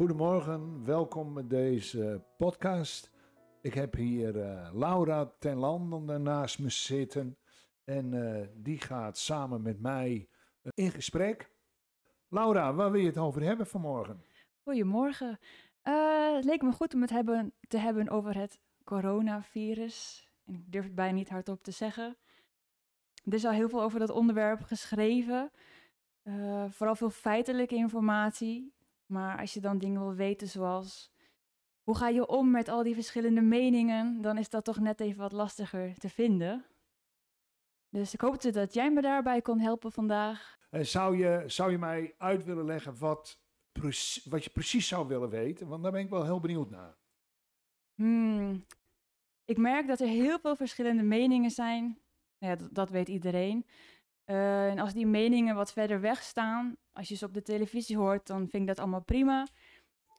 Goedemorgen, welkom bij deze podcast. Ik heb hier eh, Laura ten Landen naast me zitten en eh, die gaat samen met mij eh, in gesprek. Laura, waar wil je het over hebben vanmorgen? Goedemorgen. Het leek me goed om het hebben, te hebben over het coronavirus. En ik durf het bijna niet hardop te zeggen. Er is al heel veel over dat onderwerp geschreven. Vooral veel feitelijke informatie. Maar als je dan dingen wil weten zoals... Hoe ga je om met al die verschillende meningen? Dan is dat toch net even wat lastiger te vinden. Dus ik hoopte dat jij me daarbij kon helpen vandaag. En zou, je, zou je mij uit willen leggen wat, wat je precies zou willen weten? Want daar ben ik wel heel benieuwd naar. Hmm. Ik merk dat er heel veel verschillende meningen zijn. Nou ja, dat, dat weet iedereen. Eh, en als die meningen wat verder weg staan, als je ze op de televisie hoort, dan vind ik dat allemaal prima.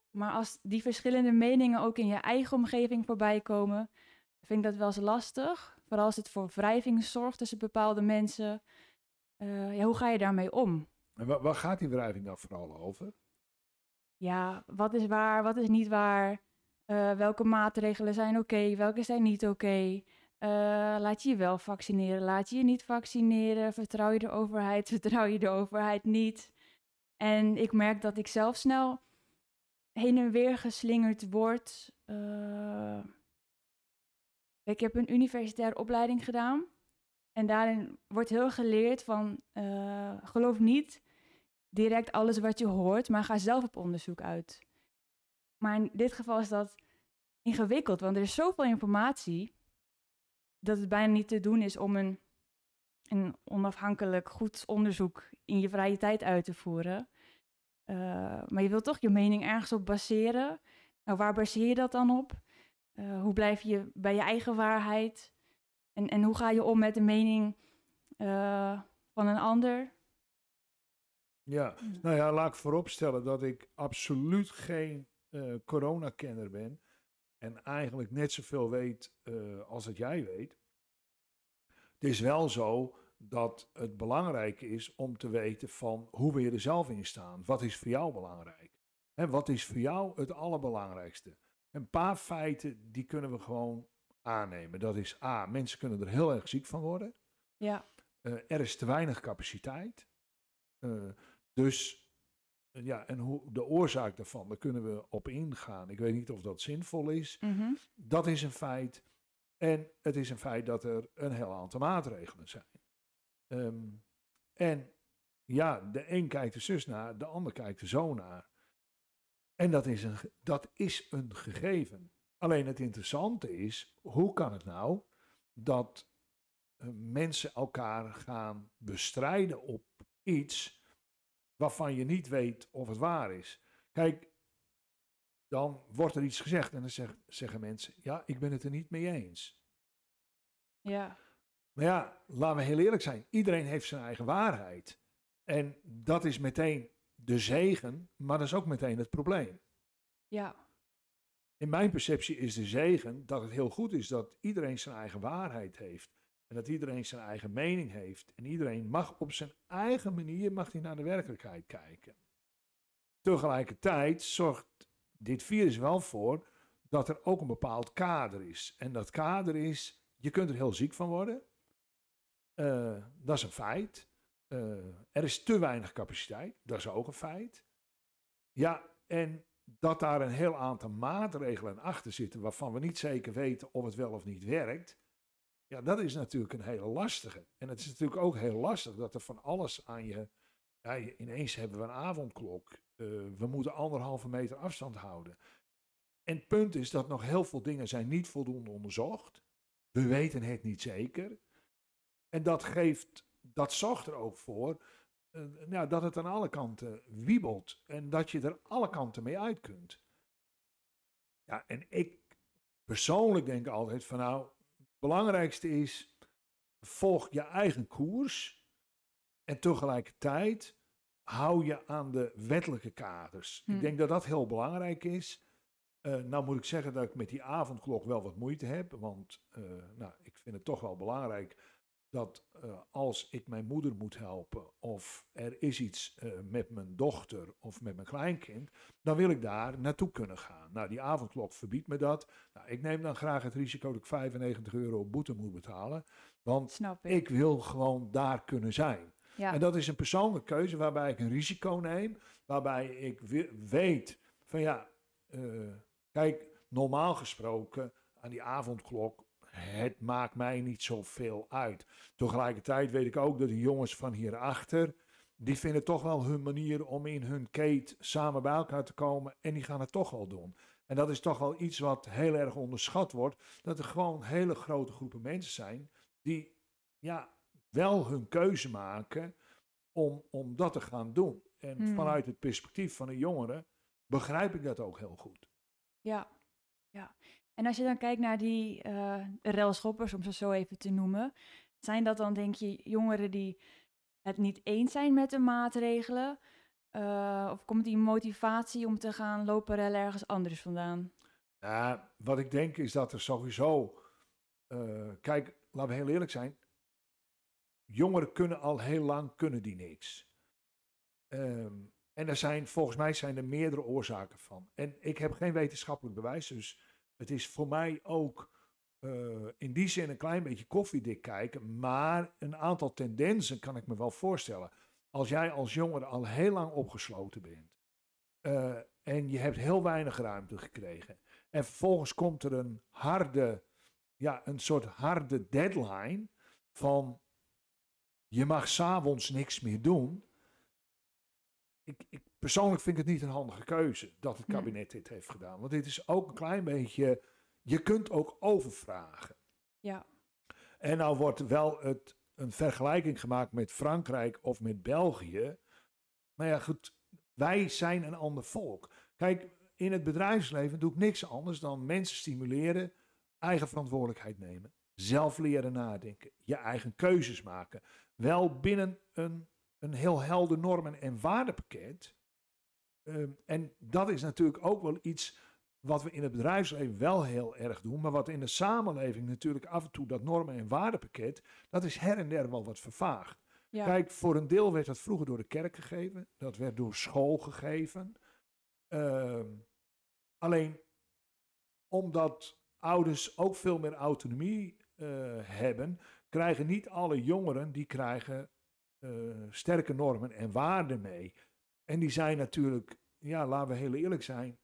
Maar als die verschillende meningen ook in je eigen omgeving voorbij komen, vind ik dat wel eens lastig. Vooral als het voor wrijving zorgt tussen bepaalde mensen. Eh, ja, hoe ga je daarmee om? En waar, waar gaat die wrijving dan vooral over? ja, wat is waar, wat is niet waar? Eh, welke maatregelen zijn oké, welke zijn niet oké? Eh, laat je je wel vaccineren, laat je je niet vaccineren? Vertrouw je de overheid, vertrouw je de overheid niet? En ik merk dat ik zelf snel heen en weer geslingerd word. Eh, ik heb een universitaire opleiding gedaan. En daarin wordt heel geleerd van, eh, geloof niet direct alles wat je hoort, maar ga zelf op onderzoek uit. Maar in dit geval is dat ingewikkeld, want er is zoveel informatie dat het bijna niet te doen is om een, een onafhankelijk goed onderzoek in je vrije tijd uit te voeren. Eh, maar je wilt toch je mening ergens op baseren. Nou, waar baseer je dat dan op? Eh, hoe blijf je bij je eigen waarheid? En, en hoe ga je om met de mening eh, van een ander? Ja, nou ja, laat ik vooropstellen dat ik absoluut geen coronakenner ben. En eigenlijk net zoveel weet eh, als dat jij weet. Het is wel zo dat het belangrijk is om te weten van hoe wil je er zelf in staan. Wat is voor jou belangrijk? En wat is voor jou het allerbelangrijkste? Een paar feiten die kunnen we gewoon aannemen. Dat is A, mensen kunnen er heel erg ziek van worden. Ja, Eh, er is te weinig capaciteit. Eh, dus ja, en hoe, de oorzaak daarvan, daar kunnen we op ingaan. Ik weet niet of dat zinvol is. mhm. Dat is een feit. En het is een feit dat er een heel aantal maatregelen zijn. Ehm, en ja, de een kijkt er zus naar, de ander kijkt er zo naar. En dat is een, dat is een gegeven. Alleen het interessante is, hoe kan het nou dat eh, mensen elkaar gaan bestrijden op iets waarvan je niet weet of het waar is? Kijk, dan wordt er iets gezegd en dan zeg- zeggen mensen, ja, ik ben het er niet mee eens. ja, Maar ja, laten we heel eerlijk zijn. Iedereen heeft zijn eigen waarheid. En dat is meteen de zegen, maar dat is ook meteen het probleem. ja, In mijn perceptie is de zegen dat het heel goed is dat iedereen zijn eigen waarheid heeft. En dat iedereen zijn eigen mening heeft. En iedereen mag op zijn eigen manier mag hij naar de werkelijkheid kijken. Tegelijkertijd zorgt dit virus wel voor dat er ook een bepaald kader is. En dat kader is, je kunt er heel ziek van worden. Eh, dat is een feit. Eh, er is te weinig capaciteit. Dat is ook een feit. Ja, en dat daar een heel aantal maatregelen achter zitten waarvan we niet zeker weten of het wel of niet werkt. Ja, dat is natuurlijk een hele lastige. En het is natuurlijk ook heel lastig dat er van alles aan je. Ja, ineens hebben we een avondklok. Eh, we moeten anderhalve meter afstand houden. En het punt is dat nog heel veel dingen zijn niet voldoende onderzocht. We weten het niet zeker. En dat geeft, dat zorgt er ook voor eh, nou, dat het aan alle kanten wiebelt en dat je er alle kanten mee uit kunt. Ja, en ik persoonlijk denk altijd van nou, belangrijkste is, volg je eigen koers en tegelijkertijd hou je aan de wettelijke kaders. Hm. Ik denk dat dat heel belangrijk is. Eh, nou moet ik zeggen dat ik met die avondklok wel wat moeite heb, want eh, nou, ik vind het toch wel belangrijk dat eh, als ik mijn moeder moet helpen of er is iets eh, met mijn dochter of met mijn kleinkind, dan wil ik daar naartoe kunnen gaan. Nou, die avondklok verbiedt me dat. Nou, ik neem dan graag het risico dat ik 95 euro boete moet betalen, want Snap ik. ik wil gewoon daar kunnen zijn. ja. En dat is een persoonlijke keuze waarbij ik een risico neem, waarbij ik we- weet van ja, eh, kijk, normaal gesproken aan die avondklok, het maakt mij niet zoveel uit. Tegelijkertijd weet ik ook dat de jongens van hierachter, die vinden toch wel hun manier om in hun keet samen bij elkaar te komen en die gaan het toch wel doen. En dat is toch wel iets wat heel erg onderschat wordt, dat er gewoon hele grote groepen mensen zijn die ja, wel hun keuze maken om, om dat te gaan doen. En Hmm. vanuit het perspectief van een jongere begrijp ik dat ook heel goed. Ja, ja. En als je dan kijkt naar die eh relschoppers, om ze zo even te noemen, zijn dat dan denk je jongeren die het niet eens zijn met de maatregelen? Eh, of komt die motivatie om te gaan lopen rellen ergens anders vandaan? Ja, wat ik denk is dat er sowieso. eh, kijk, laten we heel eerlijk zijn. Jongeren kunnen al heel lang kunnen die niks. Ehm, en er zijn, volgens mij zijn er meerdere oorzaken van. En ik heb geen wetenschappelijk bewijs, dus het is voor mij ook eh, in die zin een klein beetje koffiedik kijken. Maar een aantal tendensen kan ik me wel voorstellen. Als jij als jongere al heel lang opgesloten bent eh, en je hebt heel weinig ruimte gekregen. En vervolgens komt er een harde, ja, een soort harde deadline van je mag s'avonds niks meer doen. Ik, ik, persoonlijk vind ik het niet een handige keuze dat het Hm. kabinet dit heeft gedaan. Want dit is ook een klein beetje, je kunt ook overvragen. Ja, En nou wordt wel het, een vergelijking gemaakt met Frankrijk of met België. Maar ja, goed, wij zijn een ander volk. Kijk, in het bedrijfsleven doe ik niks anders dan mensen stimuleren, eigen verantwoordelijkheid nemen, zelf leren nadenken, je eigen keuzes maken. Wel binnen een, een heel helder normen- en waardepakket. Ehm, en dat is natuurlijk ook wel iets wat we in het bedrijfsleven wel heel erg doen, maar wat in de samenleving natuurlijk af en toe dat normen- en waardepakket, dat is her en der wel wat vervaagd. ja, Kijk, voor een deel werd dat vroeger door de kerk gegeven, dat werd door school gegeven. Ehm, alleen omdat ouders ook veel meer autonomie eh, hebben, krijgen niet alle jongeren die krijgen eh, sterke normen en waarden mee. En die zijn natuurlijk, ja, laten we heel eerlijk zijn,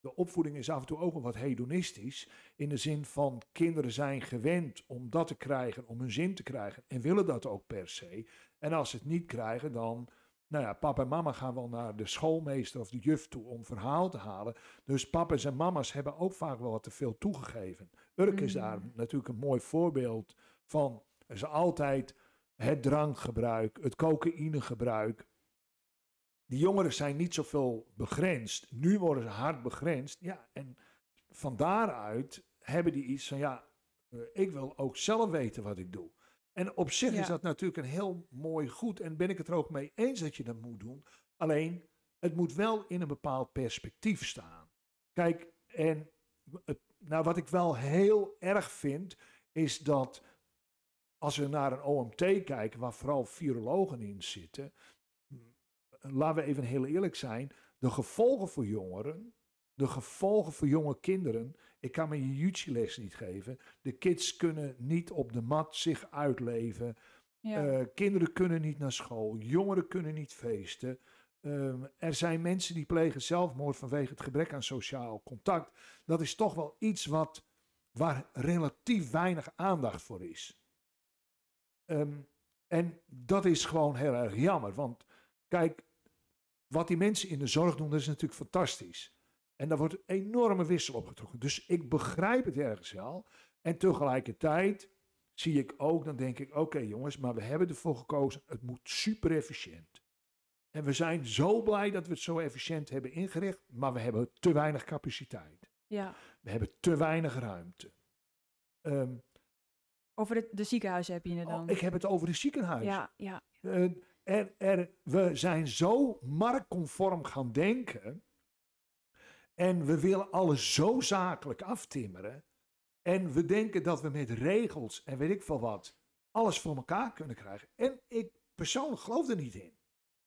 de opvoeding is af en toe ook wel wat hedonistisch. In de zin van kinderen zijn gewend om dat te krijgen, om hun zin te krijgen. En willen dat ook per se. En als ze het niet krijgen, dan. Nou ja, papa en mama gaan wel naar de schoolmeester of de juf toe om verhaal te halen. Dus papa's en mama's hebben ook vaak wel wat te veel toegegeven. Urk is daar Mm. natuurlijk een mooi voorbeeld van. Er is altijd het drankgebruik, het cocaïnegebruik. Die jongeren zijn niet zoveel begrensd. Nu worden ze hard begrensd. Ja, en van daaruit hebben die iets van, ja, eh, ik wil ook zelf weten wat ik doe. En op zich Ja. is dat natuurlijk een heel mooi goed. En ben ik het er ook mee eens dat je dat moet doen. Alleen, het moet wel in een bepaald perspectief staan. Kijk, en het, nou, wat ik wel heel erg vind, is dat als we naar een OMT kijken, waar vooral virologen in zitten, laten we even heel eerlijk zijn, de gevolgen voor jongeren, de gevolgen voor jonge kinderen, ik kan me je jiu-jitsu-les niet geven. De kids kunnen niet op de mat zich uitleven. ja, Eh, kinderen kunnen niet naar school. Jongeren kunnen niet feesten. Ehm, er zijn mensen die plegen zelfmoord vanwege het gebrek aan sociaal contact. Dat is toch wel iets wat, waar relatief weinig aandacht voor is. Ehm, en dat is gewoon heel erg jammer. Want kijk, wat die mensen in de zorg doen, dat is natuurlijk fantastisch. En daar wordt een enorme wissel opgetrokken. Dus ik begrijp het ergens wel. En tegelijkertijd zie ik ook, dan denk ik, oké jongens, maar we hebben ervoor gekozen, het moet super efficiënt. En we zijn zo blij dat we het zo efficiënt hebben ingericht, maar we hebben te weinig capaciteit. ja. We hebben te weinig ruimte. Ehm, Over de, de ziekenhuizen heb je het oh, dan. ik heb het over de ziekenhuizen. ja, ja, Eh, er, er, we zijn zo marktconform gaan denken. En we willen alles zo zakelijk aftimmeren. En we denken dat we met regels en weet ik veel wat. alles voor elkaar kunnen krijgen. En ik persoonlijk geloof er niet in.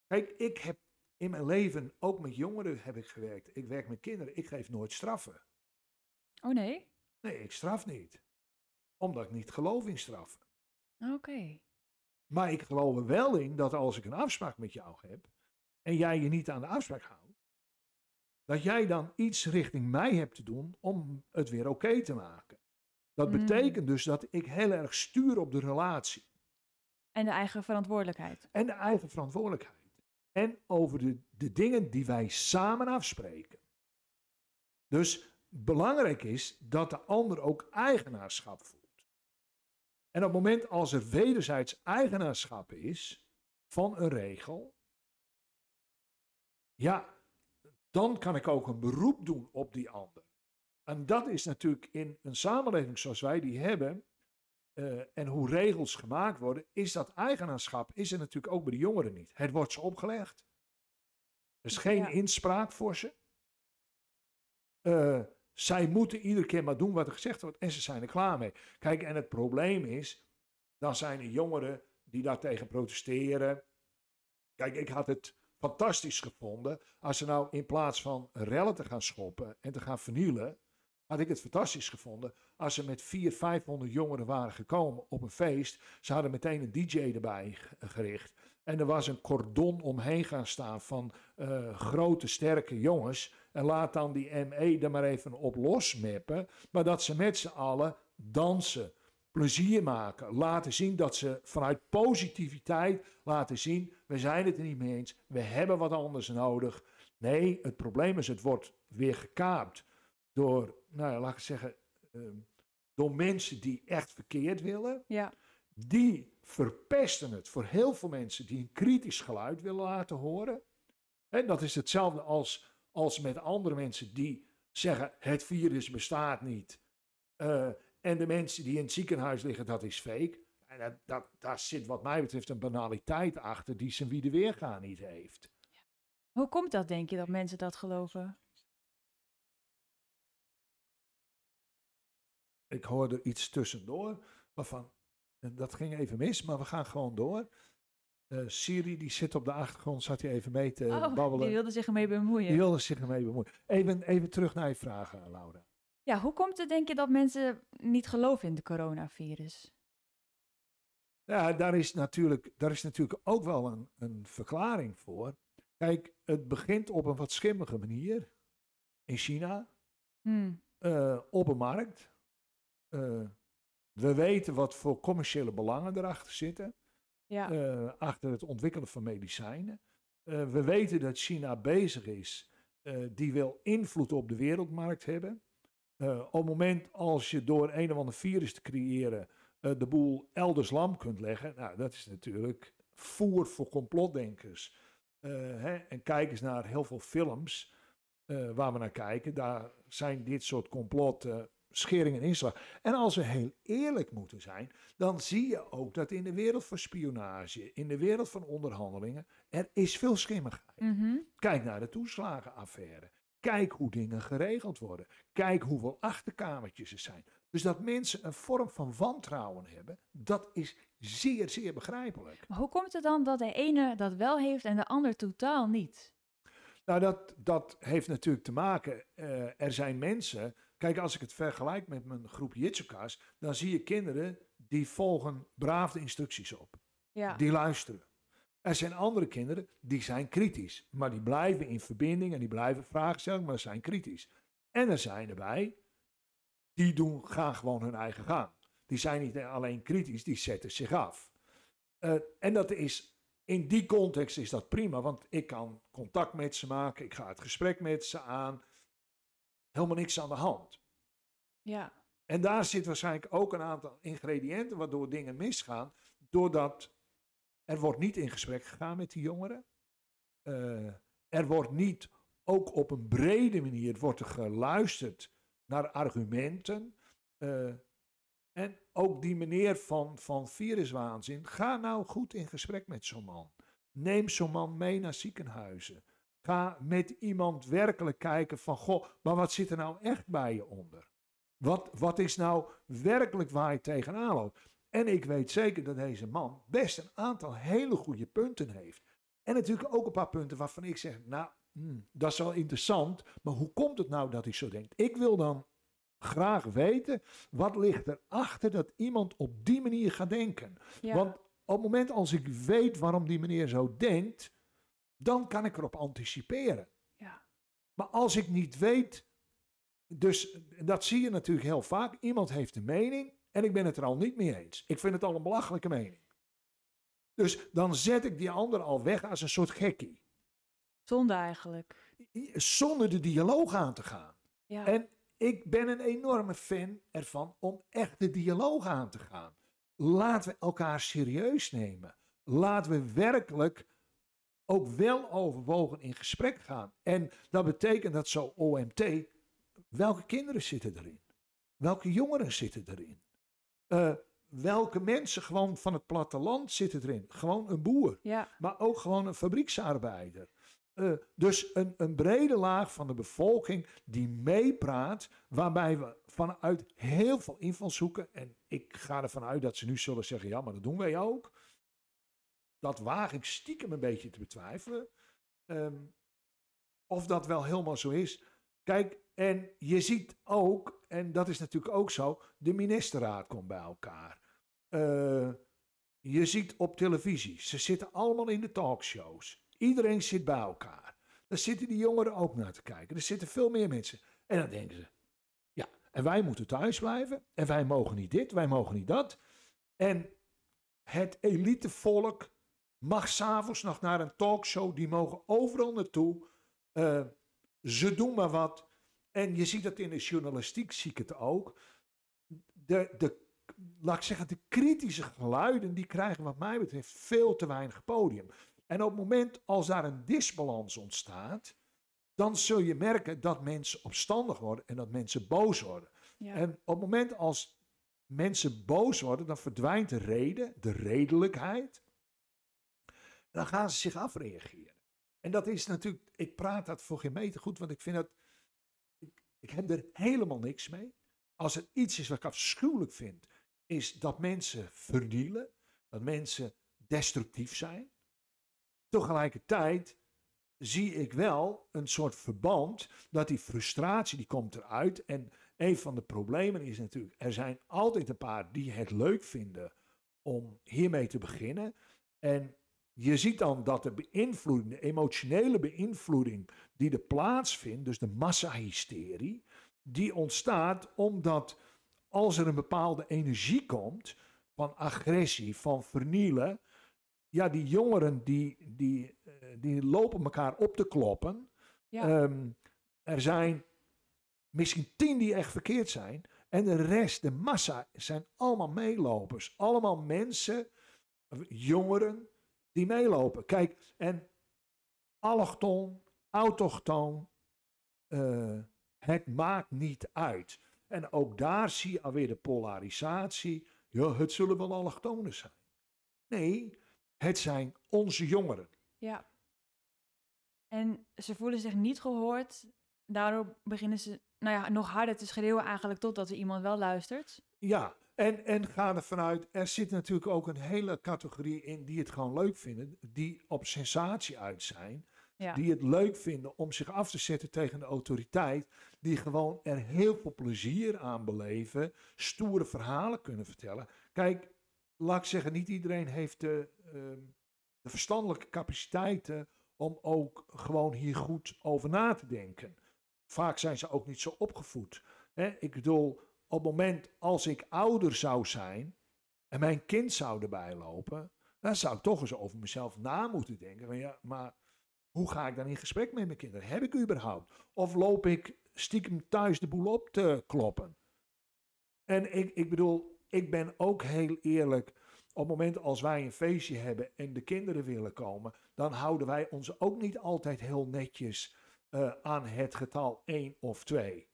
Kijk, ik heb in mijn leven, ook met jongeren heb ik gewerkt. Ik werk met kinderen, ik geef nooit straffen. Oh nee? Nee, ik straf niet. Omdat ik niet geloof in straffen. Oké. Maar ik geloof er wel in dat als ik een afspraak met jou heb en jij je niet aan de afspraak houdt, dat jij dan iets richting mij hebt te doen om het weer oké te maken. Dat Mm. betekent dus dat ik heel erg stuur op de relatie En de eigen verantwoordelijkheid. en de eigen verantwoordelijkheid. En over de, de dingen die wij samen afspreken. Dus belangrijk is dat de ander ook eigenaarschap voelt. En op het moment als er wederzijds eigenaarschap is van een regel, ja, dan kan ik ook een beroep doen op die ander. En dat is natuurlijk in een samenleving zoals wij die hebben, eh, en hoe regels gemaakt worden, is dat eigenaarschap, is er natuurlijk ook bij de jongeren niet. Het wordt ze opgelegd. Er is geen Ja. inspraak voor ze. Eh, zij moeten iedere keer maar doen wat er gezegd wordt en ze zijn er klaar mee. Kijk, en het probleem is, dan zijn er jongeren die daartegen protesteren. Kijk, ik had het fantastisch gevonden als ze nou in plaats van rellen te gaan schoppen en te gaan vernielen, had ik het fantastisch gevonden als ze met 400, 500 jongeren waren gekomen op een feest. Ze hadden meteen een DJ erbij gericht. En er was een cordon omheen gaan staan van eh, grote, sterke jongens. En laat dan die ME er maar even op losmeppen. Maar dat ze met z'n allen dansen, plezier maken. Laten zien dat ze vanuit positiviteit laten zien: we zijn het er niet mee eens. We hebben wat anders nodig. Nee, het probleem is, het wordt weer gekaapt door, nou ja, laat ik zeggen, ehm, door mensen die echt verkeerd willen. Ja. Die verpesten het voor heel veel mensen die een kritisch geluid willen laten horen. En dat is hetzelfde als, als met andere mensen die zeggen: het virus bestaat niet. Eh, en de mensen die in het ziekenhuis liggen, dat is fake. En dat, dat, daar zit wat mij betreft een banaliteit achter die zijn wie de weerga niet heeft. Hoe komt dat, denk je, dat mensen dat geloven? Ik hoorde iets tussendoor waarvan, en dat ging even mis, maar we gaan gewoon door. Eh, Siri, die zit op de achtergrond, zat hij even mee te oh, babbelen. die wilde zich ermee bemoeien. Die wilde zich ermee bemoeien. Even, even terug naar je vragen, Laura. Ja, hoe komt het, denk je, dat mensen niet geloven in de coronavirus? Ja, daar is natuurlijk, daar is natuurlijk ook wel een, een verklaring voor. Kijk, het begint op een wat schimmige manier in China, Hmm. eh, op een markt. Eh, we weten wat voor commerciële belangen erachter zitten. Ja. eh, achter het ontwikkelen van medicijnen. Eh, we weten dat China bezig is, eh, die wil invloed op de wereldmarkt hebben. Op het moment als je door een of ander virus te creëren de boel elders lam kunt leggen, nou, dat is natuurlijk voer voor complotdenkers. Hè, en kijk eens naar heel veel films waar we naar kijken, daar zijn dit soort complotten schering en inslag. En als we heel eerlijk moeten zijn, dan zie je ook dat in de wereld van spionage, in de wereld van onderhandelingen, er is veel schimmigheid. Mhm. Kijk naar de toeslagenaffaire. Kijk hoe dingen geregeld worden. Kijk hoeveel achterkamertjes er zijn. Dus dat mensen een vorm van wantrouwen hebben, dat is zeer, zeer begrijpelijk. Maar hoe komt het dan dat de ene dat wel heeft en de ander totaal niet? Nou, dat, dat heeft natuurlijk te maken. eh, er zijn mensen. Kijk, als ik het vergelijk met mijn groep Jitsuka's, dan zie je kinderen die volgen braaf de instructies op. Ja. Die luisteren. Er zijn andere kinderen die zijn kritisch, maar die blijven in verbinding en die blijven vragen stellen, maar zijn kritisch. En er zijn erbij die doen, gaan gewoon hun eigen gang. Die zijn niet alleen kritisch, die zetten zich af. Eh, en dat is, in die context is dat prima, want ik kan contact met ze maken, ik ga het gesprek met ze aan. Helemaal niks aan de hand. ja. En daar zit waarschijnlijk ook een aantal ingrediënten waardoor dingen misgaan. Doordat er wordt niet in gesprek gegaan met die jongeren. Eh, er wordt niet, ook op een brede manier, wordt er geluisterd naar argumenten. Eh, en ook die meneer van, van viruswaanzin, ga nou goed in gesprek met zo'n man. Neem zo'n man mee naar ziekenhuizen. Ga met iemand werkelijk kijken van, goh, maar wat zit er nou echt bij je onder? Wat, wat is nou werkelijk waar je tegenaan loopt? En ik weet zeker dat deze man best een aantal hele goede punten heeft. En natuurlijk ook een paar punten waarvan ik zeg, nou, hmm, dat is wel interessant, maar hoe komt het nou dat hij zo denkt? Ik wil dan graag weten, wat ligt erachter dat iemand op die manier gaat denken? Ja. Want op het moment als ik weet waarom die meneer zo denkt, dan kan ik erop anticiperen. Ja. Maar als ik niet weet, dus dat zie je natuurlijk heel vaak, iemand heeft een mening en ik ben het er al niet mee eens. Ik vind het al een belachelijke mening. Dus dan zet ik die ander al weg als een soort gekkie. Zonde eigenlijk. Zonder de dialoog aan te gaan. Ja. En ik ben een enorme fan ervan om echt de dialoog aan te gaan. Laten we elkaar serieus nemen. Laten we werkelijk ook wel overwogen in gesprek gaan. En dat betekent dat zo OMT, welke kinderen zitten erin? Welke jongeren zitten erin? Uh, welke mensen gewoon van het platteland zitten erin? Gewoon een boer, ja. maar ook gewoon een fabrieksarbeider. Uh, dus een, een brede laag van de bevolking die meepraat, waarbij we vanuit heel veel invalshoeken, en ik ga ervan uit dat ze nu zullen zeggen, ja, maar dat doen wij ook. Dat waag ik stiekem een beetje te betwijfelen. Um, of dat wel helemaal zo is. Kijk, en je ziet ook, en dat is natuurlijk ook zo, de ministerraad komt bij elkaar. Uh, je ziet op televisie, ze zitten allemaal in de talkshows. Iedereen zit bij elkaar. Daar zitten die jongeren ook naar te kijken. Er zitten veel meer mensen. En dan denken ze, ja, en wij moeten thuis blijven. En wij mogen niet dit, wij mogen niet dat. En het elitevolk mag s'avonds nog naar een talkshow. Die mogen overal naartoe. Uh, ze doen maar wat. En je ziet dat in de journalistiek, zie ik het ook. De, de, laat ik zeggen, de kritische geluiden, die krijgen wat mij betreft veel te weinig podium. En op het moment als daar een disbalans ontstaat, dan zul je merken dat mensen opstandig worden en dat mensen boos worden. Ja. En op het moment als mensen boos worden, dan verdwijnt de reden, de redelijkheid. Dan gaan ze zich afreageren. En dat is natuurlijk, ik praat dat voor geen meter goed, want ik vind dat, ik, ik heb er helemaal niks mee. Als er iets is wat ik afschuwelijk vind, is dat mensen vernielen, dat mensen destructief zijn. Tegelijkertijd zie ik wel een soort verband dat die frustratie die komt eruit. En een van de problemen is natuurlijk, er zijn altijd een paar die het leuk vinden om hiermee te beginnen. En je ziet dan dat de beïnvloeding, de emotionele beïnvloeding die er plaatsvindt, dus de massahysterie, die ontstaat omdat als er een bepaalde energie komt van agressie, van vernielen, ja, die jongeren die, die, uh, die lopen elkaar op te kloppen. Ja. Um, er zijn misschien tien die echt verkeerd zijn. En de rest, de massa, zijn allemaal meelopers. Allemaal mensen, jongeren, die meelopen. Kijk, en allochton, autochtoon, uh, het maakt niet uit. En ook daar zie je alweer de polarisatie. Ja, het zullen wel allochtonen zijn. Nee, het zijn onze jongeren. Ja. En ze voelen zich niet gehoord. Daardoor beginnen ze nou ja, nog harder te schreeuwen eigenlijk totdat er iemand wel luistert. Ja, en, en ga er vanuit, er zit natuurlijk ook een hele categorie in die het gewoon leuk vinden. Die op sensatie uit zijn. Ja. Die het leuk vinden om zich af te zetten tegen de autoriteit. Die gewoon er heel veel plezier aan beleven. Stoere verhalen kunnen vertellen. Kijk, laat ik zeggen, niet iedereen heeft de, uh, de verstandelijke capaciteiten om ook gewoon hier goed over na te denken. Vaak zijn ze ook niet zo opgevoed. Hè? Ik bedoel, op het moment als ik ouder zou zijn en mijn kind zou erbij lopen, dan zou ik toch eens over mezelf na moeten denken. Van ja, maar hoe ga ik dan in gesprek met mijn kinderen? Heb ik überhaupt? Of loop ik stiekem thuis de boel op te kloppen? En ik, ik bedoel, ik ben ook heel eerlijk. Op het moment als wij een feestje hebben en de kinderen willen komen, dan houden wij ons ook niet altijd heel netjes uh, aan het getal 1 of 2.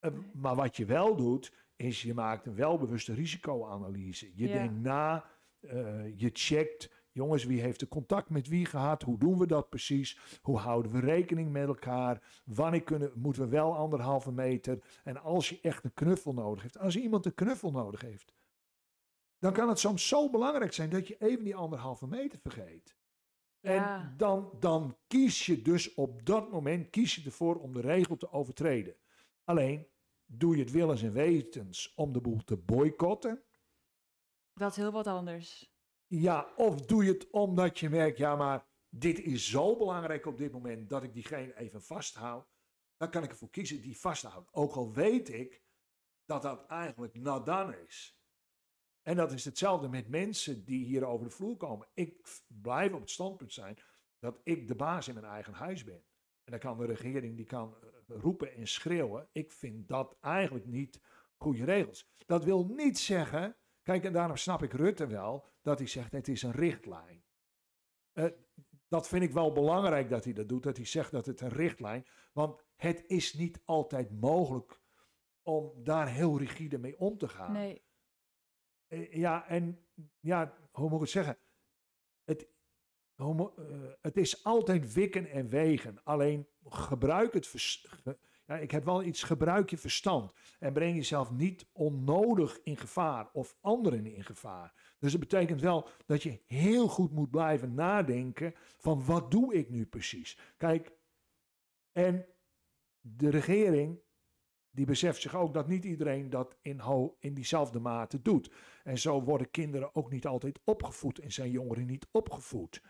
Uh, maar wat je wel doet, is je maakt een welbewuste risicoanalyse. Je Ja. denkt na, uh, je checkt, jongens, wie heeft er contact met wie gehad? Hoe doen we dat precies? Hoe houden we rekening met elkaar? Wanneer kunnen, moeten we wel anderhalve meter? En als je echt een knuffel nodig heeft, als iemand een knuffel nodig heeft, dan kan het soms zo belangrijk zijn dat je even die anderhalve meter vergeet. Ja. En dan, dan kies je dus op dat moment kies je ervoor om de regel te overtreden. Alleen doe je het willens en wetens om de boel te boycotten. Dat is heel wat anders. Ja, of doe je het omdat je merkt, ja, maar dit is zo belangrijk op dit moment dat ik diegene even vasthoud. Dan kan ik ervoor kiezen die vasthoudt. Ook al weet ik dat dat eigenlijk nadan is. En dat is hetzelfde met mensen die hier over de vloer komen. Ik blijf op het standpunt zijn dat ik de baas in mijn eigen huis ben. En dan kan de regering die kan eh, roepen en schreeuwen. Ik vind dat eigenlijk niet goede regels. Dat wil niet zeggen, kijk en daarom snap ik Rutte wel, dat hij zegt het is een richtlijn. Eh, dat vind ik wel belangrijk dat hij dat doet, dat hij zegt dat het een richtlijn, want het is niet altijd mogelijk om daar heel rigide mee om te gaan. Nee, Eh, ja, en ja, hoe moet ik het zeggen? Het, eh, het is altijd wikken en wegen. Alleen gebruik het. ja, ik heb wel iets, gebruik je verstand. En breng jezelf niet onnodig in gevaar of anderen in gevaar. Dus dat betekent wel dat je heel goed moet blijven nadenken van wat doe ik nu precies? Kijk, en de regering die beseft zich ook dat niet iedereen dat in, in diezelfde mate doet. En zo worden kinderen ook niet altijd opgevoed en zijn jongeren niet opgevoed.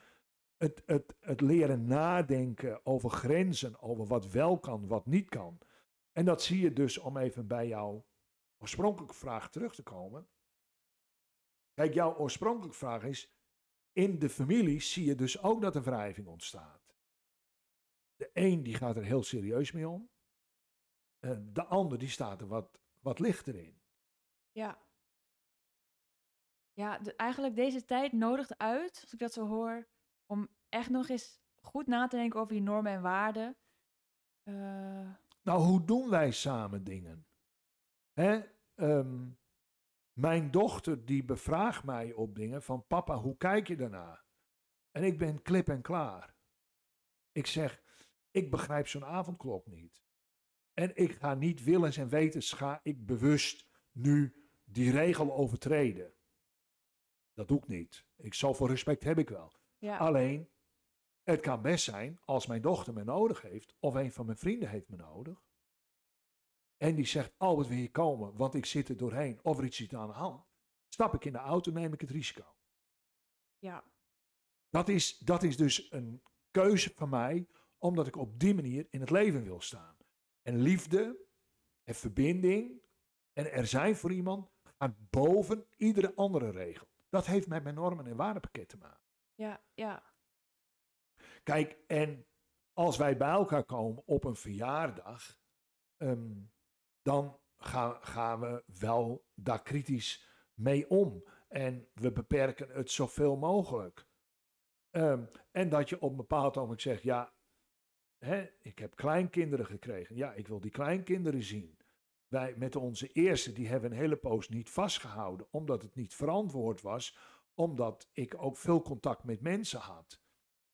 Het, het, het leren nadenken over grenzen, over wat wel kan, wat niet kan. En dat zie je dus, om even bij jouw oorspronkelijke vraag terug te komen. Kijk, jouw oorspronkelijke vraag is, in de familie zie je dus ook dat er wrijving ontstaat. De een die gaat er heel serieus mee om. De ander die staat er wat, wat lichter in. ja. Ja, eigenlijk deze tijd nodigt uit, als ik dat zo hoor, om echt nog eens goed na te denken over je normen en waarden. Eh, Nou, hoe doen wij samen dingen? Hè? ehm, mijn dochter die bevraagt mij op dingen van papa, hoe kijk je daarna? En ik ben klip en klaar. Ik zeg, ik begrijp zo'n avondklok niet. En ik ga niet willens en wetens, ga ik bewust nu die regel overtreden. Dat doe ik niet. Ik, zoveel respect heb ik wel. Ja, Alleen, het kan best zijn als mijn dochter me nodig heeft, of een van mijn vrienden heeft me nodig. En die zegt, Albert wil je komen, want ik zit er doorheen, of er iets zit aan de hand. Stap ik in de auto, neem ik het risico. ja, Dat is, dat is dus een keuze van mij, omdat ik op die manier in het leven wil staan. En liefde en verbinding en er zijn voor iemand gaat boven iedere andere regel. Dat heeft met mijn normen en waardepakket te maken. Ja, ja, Kijk, en als wij bij elkaar komen op een verjaardag, ehm, dan gaan, gaan we wel daar kritisch mee om. En we beperken het zoveel mogelijk. Ehm, en dat je op een bepaald moment zegt, ja, hè, ik heb kleinkinderen gekregen. Ja, ik wil die kleinkinderen zien. Wij met onze eerste, die hebben een hele poos niet vastgehouden, omdat het niet verantwoord was, omdat ik ook veel contact met mensen had.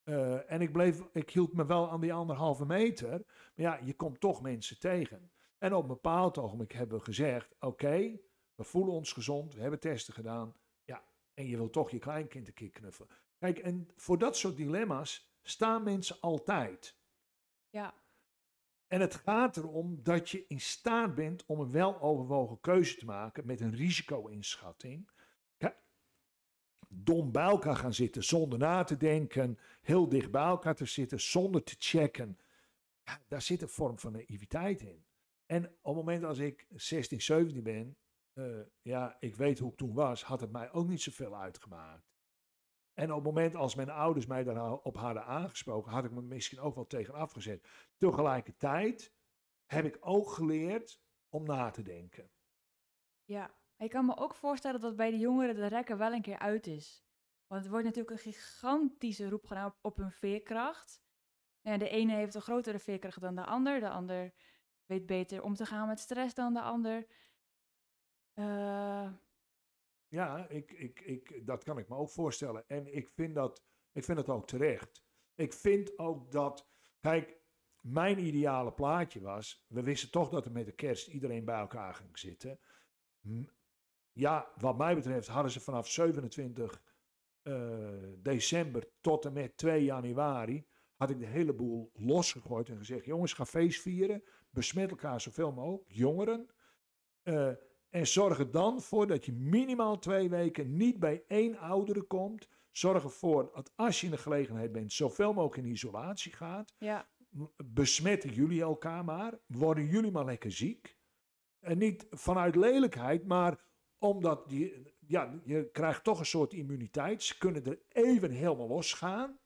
Eh, en ik, bleef, ik hield me wel aan die anderhalve meter. Maar ja, je komt toch mensen tegen. En op een bepaald ogenblik hebben we gezegd: Oké, we voelen ons gezond, we hebben testen gedaan. Ja, en je wil toch je kleinkind een keer knuffelen. Kijk, en voor dat soort dilemma's staan mensen altijd. ja, En het gaat erom dat je in staat bent om een weloverwogen keuze te maken met een risico-inschatting. Dom bij elkaar gaan zitten zonder na te denken, heel dicht bij elkaar te zitten zonder te checken. Ja, daar zit een vorm van naïviteit in. En op het moment als ik 16, 17 ben, eh, ja, ik weet hoe ik toen was, had het mij ook niet zoveel uitgemaakt. En op het moment als mijn ouders mij daarop hadden aangesproken, had ik me misschien ook wel tegen afgezet. Tegelijkertijd heb ik ook geleerd om na te denken. ja. Ik kan me ook voorstellen dat bij de jongeren de rekker wel een keer uit is. Want het wordt natuurlijk een gigantische roep gedaan op, hun veerkracht. De ene heeft een grotere veerkracht dan de ander. De ander weet beter om te gaan met stress dan de ander. Eh, Ja, ik, ik, ik, dat kan ik me ook voorstellen. En ik vind dat, ik vind dat ook terecht. Ik vind ook dat, kijk, mijn ideale plaatje was, we wisten toch dat er met de kerst iedereen bij elkaar ging zitten. Ja, wat mij betreft hadden ze vanaf 27 eh, december tot en met 2 januari had ik de hele boel losgegooid en gezegd: jongens, ga feest vieren. Besmet elkaar zoveel mogelijk, jongeren. Eh, en zorg er dan voor dat je minimaal twee weken niet bij één oudere komt. Zorg ervoor dat als je in de gelegenheid bent, zoveel mogelijk in isolatie gaat. Ja, Besmetten jullie elkaar maar. Worden jullie maar lekker ziek. En niet vanuit lelijkheid, maar omdat die, ja, je krijgt toch een soort immuniteit. Ze kunnen er even helemaal losgaan.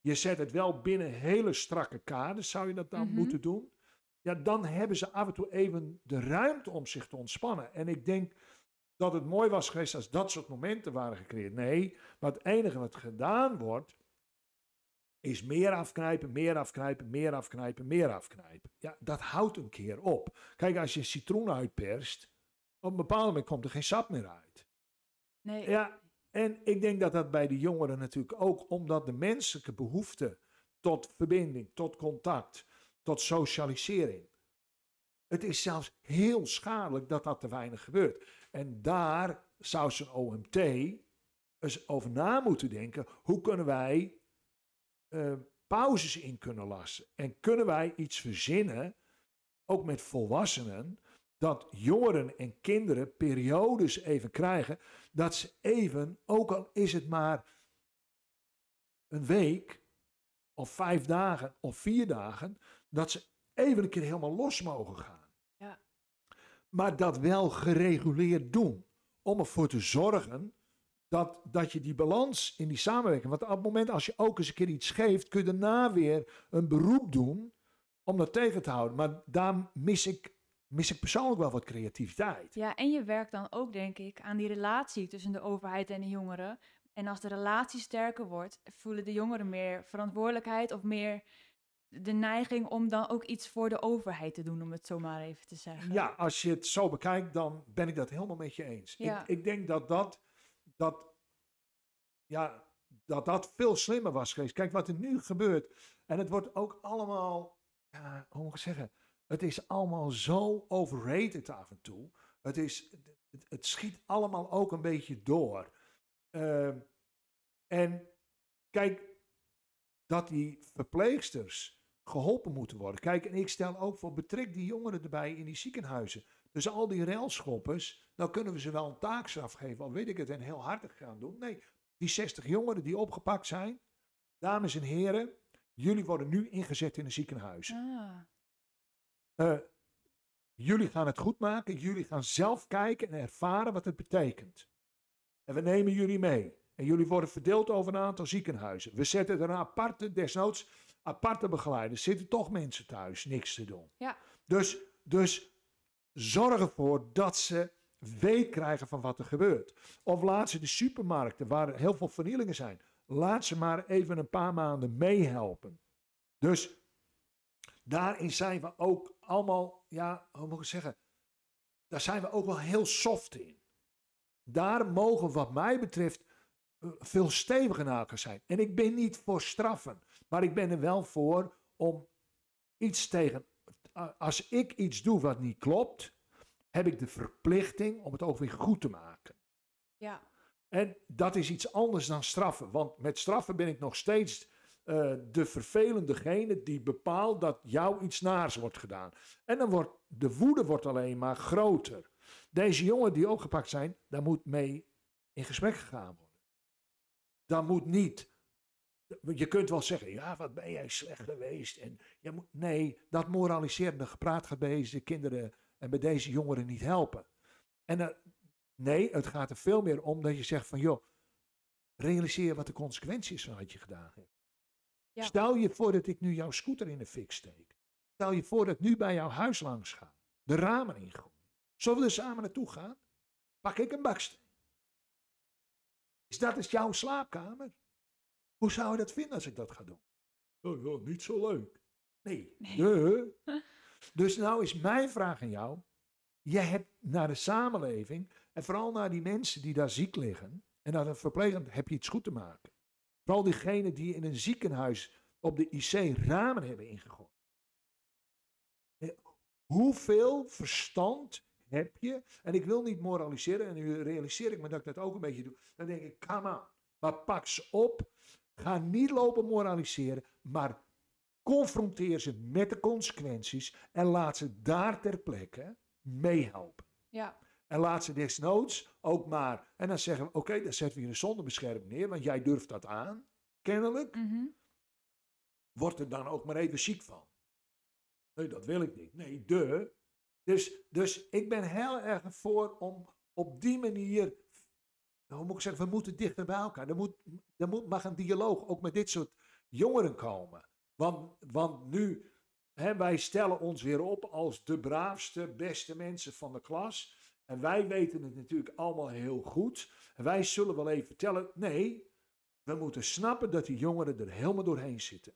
Je zet het wel binnen hele strakke kaders, zou je dat dan Mhm. moeten doen. Ja, dan hebben ze af en toe even de ruimte om zich te ontspannen. En ik denk dat het mooi was geweest als dat soort momenten waren gecreëerd. Nee, maar het enige wat gedaan wordt, is meer afknijpen, meer afknijpen, meer afknijpen, meer afknijpen. Ja, dat houdt een keer op. Kijk, als je citroen uitperst, op een bepaald moment komt er geen sap meer uit. nee. Ja, en ik denk dat dat bij de jongeren natuurlijk ook, omdat de menselijke behoefte tot verbinding, tot contact, tot socialisering. Het is zelfs heel schadelijk dat dat te weinig gebeurt. En daar zou zo'n OMT eens over na moeten denken. Hoe kunnen wij eh, pauzes in kunnen lassen? En kunnen wij iets verzinnen, ook met volwassenen, dat jongeren en kinderen periodes even krijgen, dat ze even, ook al is het maar een week, of vijf dagen, of vier dagen, dat ze even een keer helemaal los mogen gaan. Ja. Maar dat wel gereguleerd doen, om ervoor te zorgen dat, dat je die balans in die samenwerking, want op het moment als je ook eens een keer iets geeft, kun je daarna weer een beroep doen om dat tegen te houden. Maar daar mis ik, mis ik persoonlijk wel wat creativiteit. Ja, en je werkt dan ook, denk ik, aan die relatie tussen de overheid en de jongeren. En als de relatie sterker wordt, voelen de jongeren meer verantwoordelijkheid of meer de neiging om dan ook iets voor de overheid te doen, om het zo maar even te zeggen. Ja, als je het zo bekijkt, dan ben ik dat helemaal met je eens. Ja. Ik, ik denk dat dat, dat, ja, dat dat veel slimmer was geweest. Kijk wat er nu gebeurt. En het wordt ook allemaal, ja, hoe moet ik zeggen, het is allemaal zo overrated af en toe. Het, is, het, schiet allemaal ook een beetje door. Ehm, en kijk, dat die verpleegsters geholpen moeten worden. Kijk, en ik stel ook voor, betrek die jongeren erbij in die ziekenhuizen. Dus al die railschoppers, dan kunnen we ze wel een taakstraf geven, al weet ik het, en heel hartig gaan doen. Nee, die 60 jongeren die opgepakt zijn, dames en heren, jullie worden nu ingezet in een ziekenhuis. Ah, Eh, jullie gaan het goed maken, jullie gaan zelf kijken en ervaren wat het betekent. En we nemen jullie mee. En jullie worden verdeeld over een aantal ziekenhuizen. We zetten er een aparte, desnoods aparte begeleiders. Zitten toch mensen thuis, niks te doen. Ja. Dus, dus zorg ervoor dat ze weet krijgen van wat er gebeurt. Of laat ze de supermarkten, waar heel veel vernielingen zijn, laat ze maar even een paar maanden meehelpen. Dus daarin zijn we ook allemaal, ja, hoe moet ik het zeggen, daar zijn we ook wel heel soft in. Daar mogen wat mij betreft eh, veel steviger naar elkaar zijn. En ik ben niet voor straffen, maar ik ben er wel voor om iets tegen. a- Als ik iets doe wat niet klopt, heb ik de verplichting om het ook weer goed te maken. ja. En dat is iets anders dan straffen. Want met straffen ben ik nog steeds eh, de vervelendegene die bepaalt dat jou iets naars wordt gedaan. En dan wordt de woede wordt alleen maar groter. Deze jongen die opgepakt zijn, daar moet mee in gesprek gegaan worden. Dat moet niet. Je kunt wel zeggen, ja, wat ben jij slecht geweest. En nee, dat moraliserende gepraat gaat bij deze kinderen en bij deze jongeren niet helpen. En Nee, het gaat er veel meer om dat je zegt van joh, realiseer wat de consequentie is van wat je gedaan hebt. Ja. Stel je voor dat ik nu jouw scooter in de fik steek. Stel je voor dat ik nu bij jouw huis langs ga. De ramen ingooi. Zullen we er samen naartoe gaan? Pak ik een baksteen. Is dat eens jouw slaapkamer? Hoe zou je dat vinden als ik dat ga doen? Oh ja, niet zo leuk. Nee. Dus nou is mijn vraag aan jou. Je hebt naar de samenleving en vooral naar die mensen die daar ziek liggen en naar een verpleegend heb je iets goed te maken. Vooral diegenen die in een ziekenhuis op de IC ramen hebben ingegooid. Hoeveel verstand heb je. En ik wil niet moraliseren. En nu realiseer ik me dat ik dat ook een beetje doe. Dan denk ik, come on. Maar pak ze op. Ga niet lopen moraliseren. Maar confronteer ze met de consequenties. En laat ze daar ter plekke meehelpen. Ja. En laat ze desnoods ook maar. En dan zeggen we: oké, dan zetten we hier een zonderbescherming neer. Want jij durft dat aan. Kennelijk. Mhm. Word er dan ook maar even ziek van. Nee, dat wil ik niet. Nee, de. Dus, dus ik ben heel erg voor om op die manier. Hoe moet ik zeggen? We moeten dichter bij elkaar. Er, moet, er moet, mag een dialoog ook met dit soort jongeren komen. Want, want nu. Hè, wij stellen ons weer op als de braafste, beste mensen van de klas. En wij weten het natuurlijk allemaal heel goed. En wij zullen wel even vertellen. Nee, we moeten snappen dat die jongeren er helemaal doorheen zitten.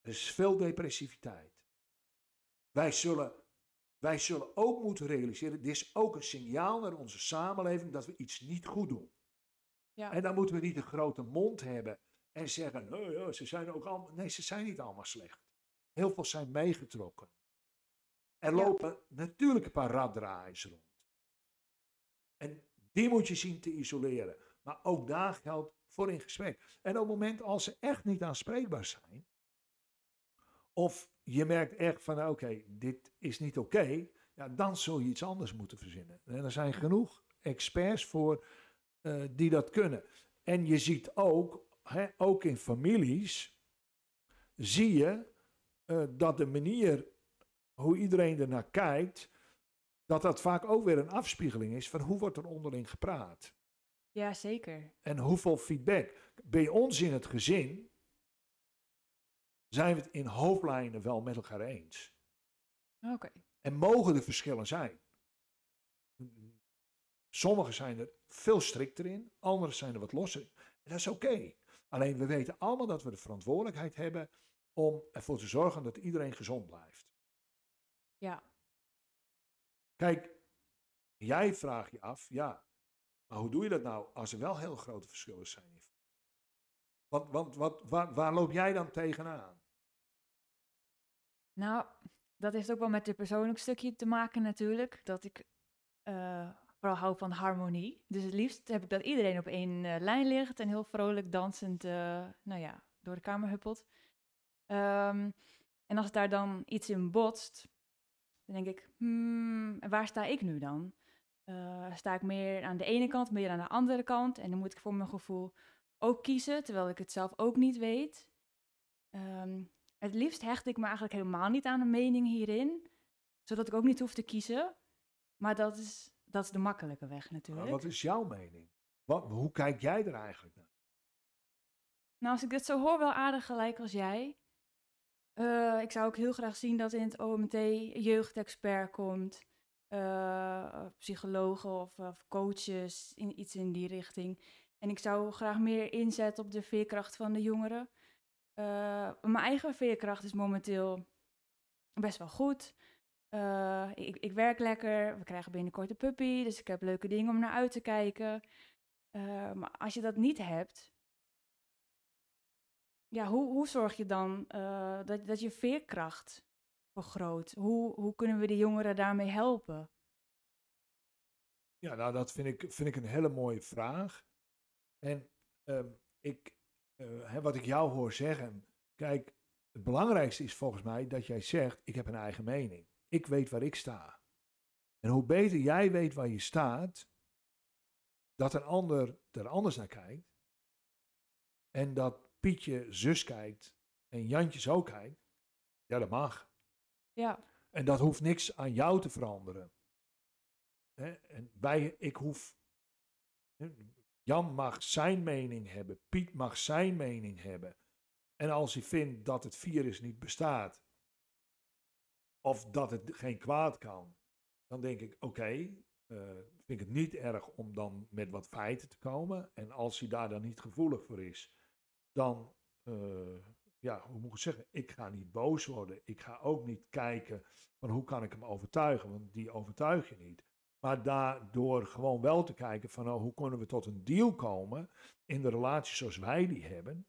Er is veel depressiviteit. Wij zullen, wij zullen ook moeten realiseren, dit is ook een signaal naar onze samenleving dat we iets niet goed doen. Ja. En dan moeten we niet een grote mond hebben en zeggen, nee, ja, ze zijn ook allemaal, nee, ze zijn niet allemaal slecht. Heel veel zijn meegetrokken. Er Ja. lopen natuurlijk een paar raddraaiers rond. En die moet je zien te isoleren. Maar ook daar geldt voor in gesprek. En op het moment als ze echt niet aanspreekbaar zijn, of je merkt echt van oké, dit is niet oké, ja, dan zul je iets anders moeten verzinnen. En er zijn genoeg experts voor eh, die dat kunnen. En je ziet ook, hè, ook in families, zie je eh, dat de manier hoe iedereen ernaar kijkt, dat dat vaak ook weer een afspiegeling is van hoe wordt er onderling gepraat. ja, zeker. En hoeveel feedback. Bij ons in het gezin zijn we het in hoofdlijnen wel met elkaar eens. Oké. En mogen er verschillen zijn. Sommigen zijn er veel strikter in, anderen zijn er wat losser. in. En dat is oké. Alleen we weten allemaal dat we de verantwoordelijkheid hebben om ervoor te zorgen dat iedereen gezond blijft. Ja. Kijk, jij vraagt je af, ja, maar hoe doe je dat nou als er wel heel grote verschillen zijn? Want, want wat, waar, waar loop jij dan tegenaan? Nou, dat heeft ook wel met het persoonlijk stukje te maken natuurlijk. Dat ik eh, vooral hou van harmonie. Dus het liefst heb ik dat iedereen op één eh, lijn ligt en heel vrolijk dansend, eh, nou ja, door de kamer huppelt. Ehm, en als daar dan iets in botst, dan denk ik, hmm, en waar sta ik nu dan? Eh, sta ik meer aan de ene kant, meer aan de andere kant? En dan moet ik voor mijn gevoel ook kiezen, terwijl ik het zelf ook niet weet. Ehm, het liefst hecht ik me eigenlijk helemaal niet aan een mening hierin, zodat ik ook niet hoef te kiezen. Maar dat is, dat is de makkelijke weg Maar natuurlijk. wat is jouw mening? Wat, hoe kijk jij er eigenlijk naar? Nou, als ik dit zo hoor, wel aardig gelijk als jij. Eh, ik zou ook heel graag zien dat in het OMT jeugdexpert komt. eh, psychologen of, of coaches, in, iets in die richting. En ik zou graag meer inzetten op de veerkracht van de jongeren. Eh, mijn eigen veerkracht is momenteel best wel goed. Ik, ik werk lekker, we krijgen binnenkort een puppy, dus ik heb leuke dingen om naar uit te kijken. Maar als je dat niet hebt, ja, hoe, hoe zorg je dan eh, dat, dat je veerkracht vergroot? Hoe, hoe kunnen we de jongeren daarmee helpen? Ja, nou, dat vind ik, vind ik een hele mooie vraag. En ehm, ik, eh, hè, wat ik jou hoor zeggen, kijk, het belangrijkste is volgens mij dat jij zegt, ik heb een eigen mening. Ik weet waar ik sta. En hoe beter jij weet waar je staat, dat een ander er anders naar kijkt. En dat Pietje zus kijkt en Jantje zo kijkt. Ja, dat mag. Ja, En dat hoeft niks aan jou te veranderen. Hè? En wij, ik hoef. Jan mag zijn mening hebben, Piet mag zijn mening hebben. En als hij vindt dat het virus niet bestaat, of dat het geen kwaad kan, dan denk ik: oké, eh, vind ik het niet erg om dan met wat feiten te komen. En als hij daar dan niet gevoelig voor is, dan eh, ja, hoe moet ik het zeggen? Ik ga niet boos worden. Ik ga ook niet kijken van hoe kan ik hem overtuigen, want die overtuig je niet. Maar daardoor gewoon wel te kijken van nou, hoe kunnen we tot een deal komen in de relatie zoals wij die hebben.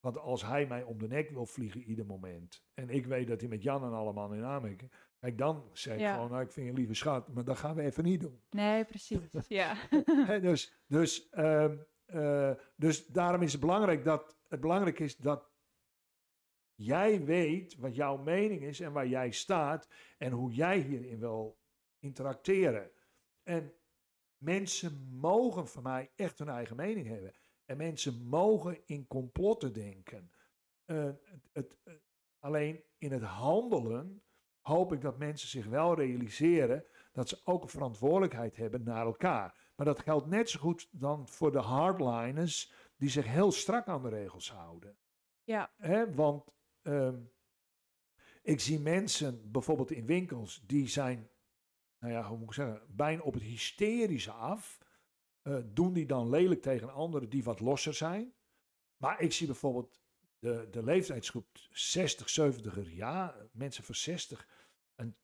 Want als hij mij om de nek wil vliegen ieder moment en ik weet dat hij met Jan en allemaal in aanmerking, Kijk, dan zeg ik Ja. gewoon, nou, ik vind je lieve schat, maar dat gaan we even niet doen. Nee, precies. Ja. Dus, dus, ehm, eh, dus daarom is het belangrijk dat het belangrijk is dat jij weet wat jouw mening is en waar jij staat en hoe jij hierin wil interacteren. En mensen mogen van mij echt hun eigen mening hebben. En mensen mogen in complotten denken. Eh, het, eh, alleen in het handelen hoop ik dat mensen zich wel realiseren dat ze ook een verantwoordelijkheid hebben naar elkaar. Maar dat geldt net zo goed dan voor de hardliners die zich heel strak aan de regels houden. Ja. Hè, want ehm, ik zie mensen bijvoorbeeld in winkels die zijn, nou ja, hoe moet ik zeggen, bijna op het hysterische af. Eh, doen die dan lelijk tegen anderen die wat losser zijn. Maar ik zie bijvoorbeeld de, de leeftijdsgroep 60, 70 jaar, mensen van 60 en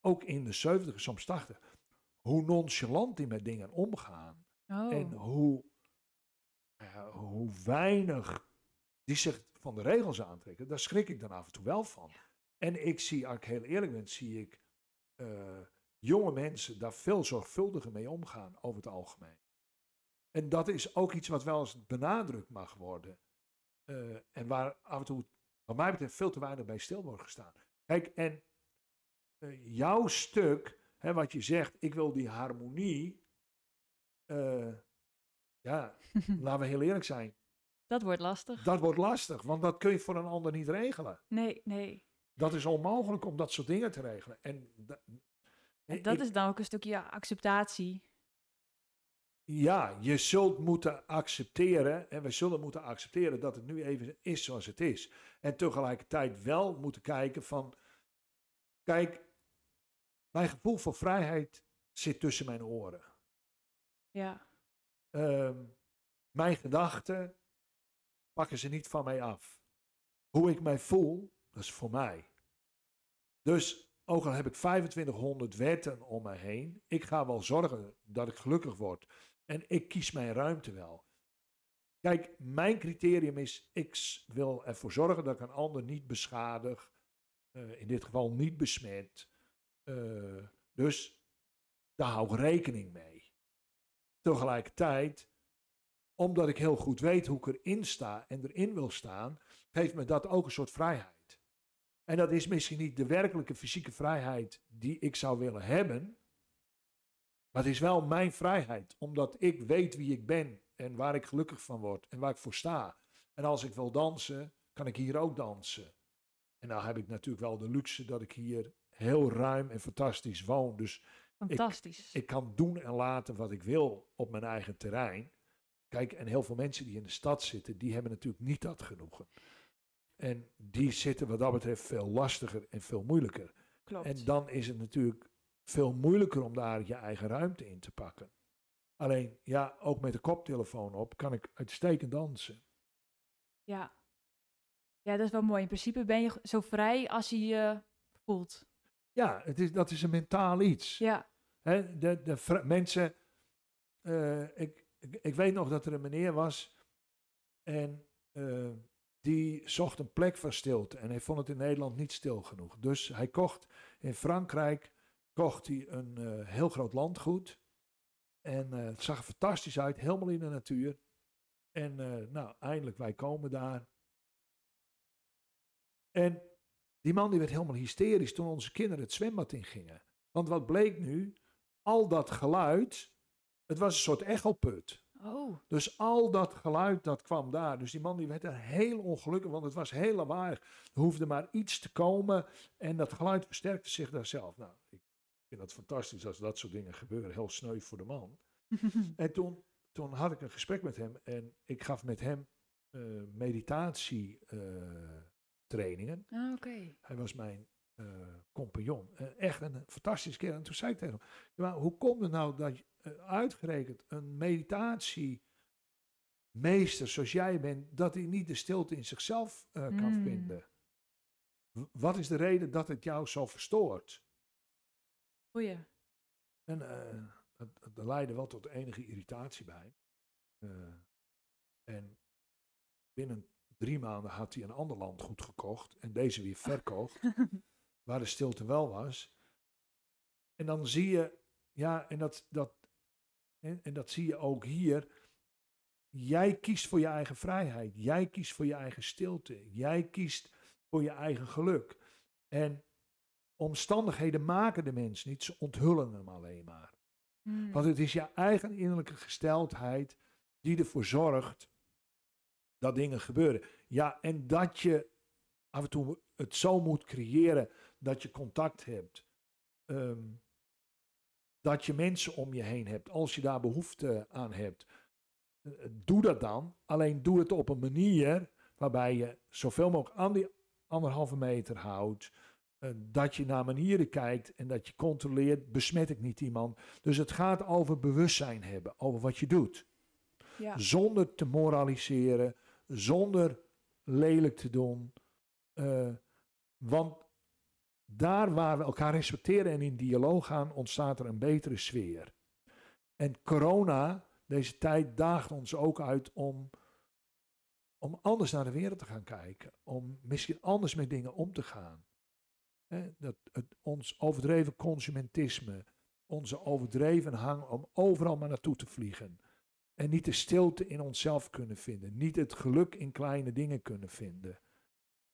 ook in de 70, soms 80, hoe nonchalant die met dingen omgaan. Oh. En hoe, ja, hoe weinig die zich van de regels aantrekken, daar schrik ik dan af en toe wel van. En ik zie, als ik heel eerlijk ben, zie ik eh, jonge mensen daar veel zorgvuldiger mee omgaan over het algemeen. En dat is ook iets wat wel eens benadrukt mag worden. Eh, en waar af en toe, wat mij betreft, veel te weinig bij stil wordt gestaan. Kijk, en eh, jouw stuk, hè, wat je zegt, ik wil die harmonie. eh, ja, laten we heel eerlijk zijn. Dat wordt lastig. Dat wordt lastig, want dat kun je voor een ander niet regelen. Nee, nee. Dat is onmogelijk om dat soort dingen te regelen. En da- En dat ik- is dan ook een stukje acceptatie. Ja, je zult moeten accepteren, en we zullen moeten accepteren dat het nu even is zoals het is. En tegelijkertijd wel moeten kijken van, kijk, mijn gevoel voor vrijheid zit tussen mijn oren. Ja. Ehm, mijn gedachten pakken ze niet van mij af. Hoe ik mij voel, dat is voor mij. Dus ook al heb ik 2500 wetten om me heen, ik ga wel zorgen dat ik gelukkig word. En ik kies mijn ruimte wel. Kijk, mijn criterium is, ik wil ervoor zorgen dat ik een ander niet beschadig, eh, in dit geval niet besmet. Eh, dus daar hou ik rekening mee. Tegelijkertijd, omdat ik heel goed weet hoe ik erin sta en erin wil staan, geeft me dat ook een soort vrijheid. En dat is misschien niet de werkelijke fysieke vrijheid die ik zou willen hebben, maar het is wel mijn vrijheid, omdat ik weet wie ik ben en waar ik gelukkig van word en waar ik voor sta. En als ik wil dansen, kan ik hier ook dansen. En nou heb ik natuurlijk wel de luxe dat ik hier heel ruim en fantastisch woon. Dus Fantastisch. ik kan doen en laten wat ik wil op mijn eigen terrein. Kijk, en heel veel mensen die in de stad zitten, die hebben natuurlijk niet dat genoegen. En die zitten wat dat betreft veel lastiger en veel moeilijker. Klopt. En dan is het natuurlijk veel moeilijker om daar je eigen ruimte in te pakken. Alleen, ja, ook met de koptelefoon op kan ik uitstekend dansen. Ja. Ja, dat is wel mooi. In principe ben je zo vrij als je je voelt. Ja, het is, dat is een mentaal iets. Ja. Hè, de, de mensen, eh, ik, ik, ik weet nog dat er een meneer was en eh, die zocht een plek van stilte en hij vond het in Nederland niet stil genoeg. Dus hij kocht in Frankrijk kocht hij een eh, heel groot landgoed en het zag er fantastisch uit, helemaal in de natuur. En nou, eindelijk wij komen daar. En die man die werd helemaal hysterisch toen onze kinderen het zwembad ingingen. Want wat bleek nu? Al dat geluid, het was een soort echoput. Oh. Dus al dat geluid dat kwam daar. Dus die man die werd er heel ongelukkig, want het was heel lawaaiig. Er hoefde maar iets te komen en dat geluid versterkte zich daar zelf. Nou, ik vind dat fantastisch als dat soort dingen gebeuren. Heel sneu voor de man. En toen, toen had ik een gesprek met hem en ik gaf met hem eh meditatietrainingen. Ah. Hij was mijn eh, compagnon. Eh, echt een fantastische kerel. En toen zei ik tegen hem, "Ja, maar hoe komt het nou dat eh, uitgerekend een meditatiemeester zoals jij bent, dat hij niet de stilte in zichzelf kan Mm. vinden? W- Wat is de reden dat het jou zo verstoort? Goeie. En dat, dat leidde wel tot enige irritatie bij. En binnen drie maanden had hij een ander landgoed gekocht en deze weer verkocht. waar de stilte wel was. En dan zie je, ja, en dat, dat, en, en dat zie je ook hier. Jij kiest voor je eigen vrijheid. Jij kiest voor je eigen stilte. Jij kiest voor je eigen geluk. En omstandigheden maken de mens niet, ze onthullen hem alleen maar. Hmm. Want het is je eigen innerlijke gesteldheid die ervoor zorgt dat dingen gebeuren. Ja, en dat je af en toe het zo moet creëren dat je contact hebt. Ehm, dat je mensen om je heen hebt, als je daar behoefte aan hebt. Eh, Doe dat dan. Alleen doe het op een manier waarbij je zoveel mogelijk aan die anderhalve meter houdt. Eh, dat je naar manieren kijkt en dat je controleert, besmet ik niet iemand. Dus het gaat over bewustzijn hebben, over wat je doet. Ja. Zonder te moraliseren, zonder lelijk te doen. Eh, want daar waar we elkaar respecteren en in dialoog gaan, ontstaat er een betere sfeer. En corona, deze tijd, daagt ons ook uit om, om anders naar de wereld te gaan kijken. Om misschien anders met dingen om te gaan. Dat het, ons overdreven consumentisme, onze overdreven hang om overal maar naartoe te vliegen. En niet de stilte in onszelf kunnen vinden. Niet het geluk in kleine dingen kunnen vinden.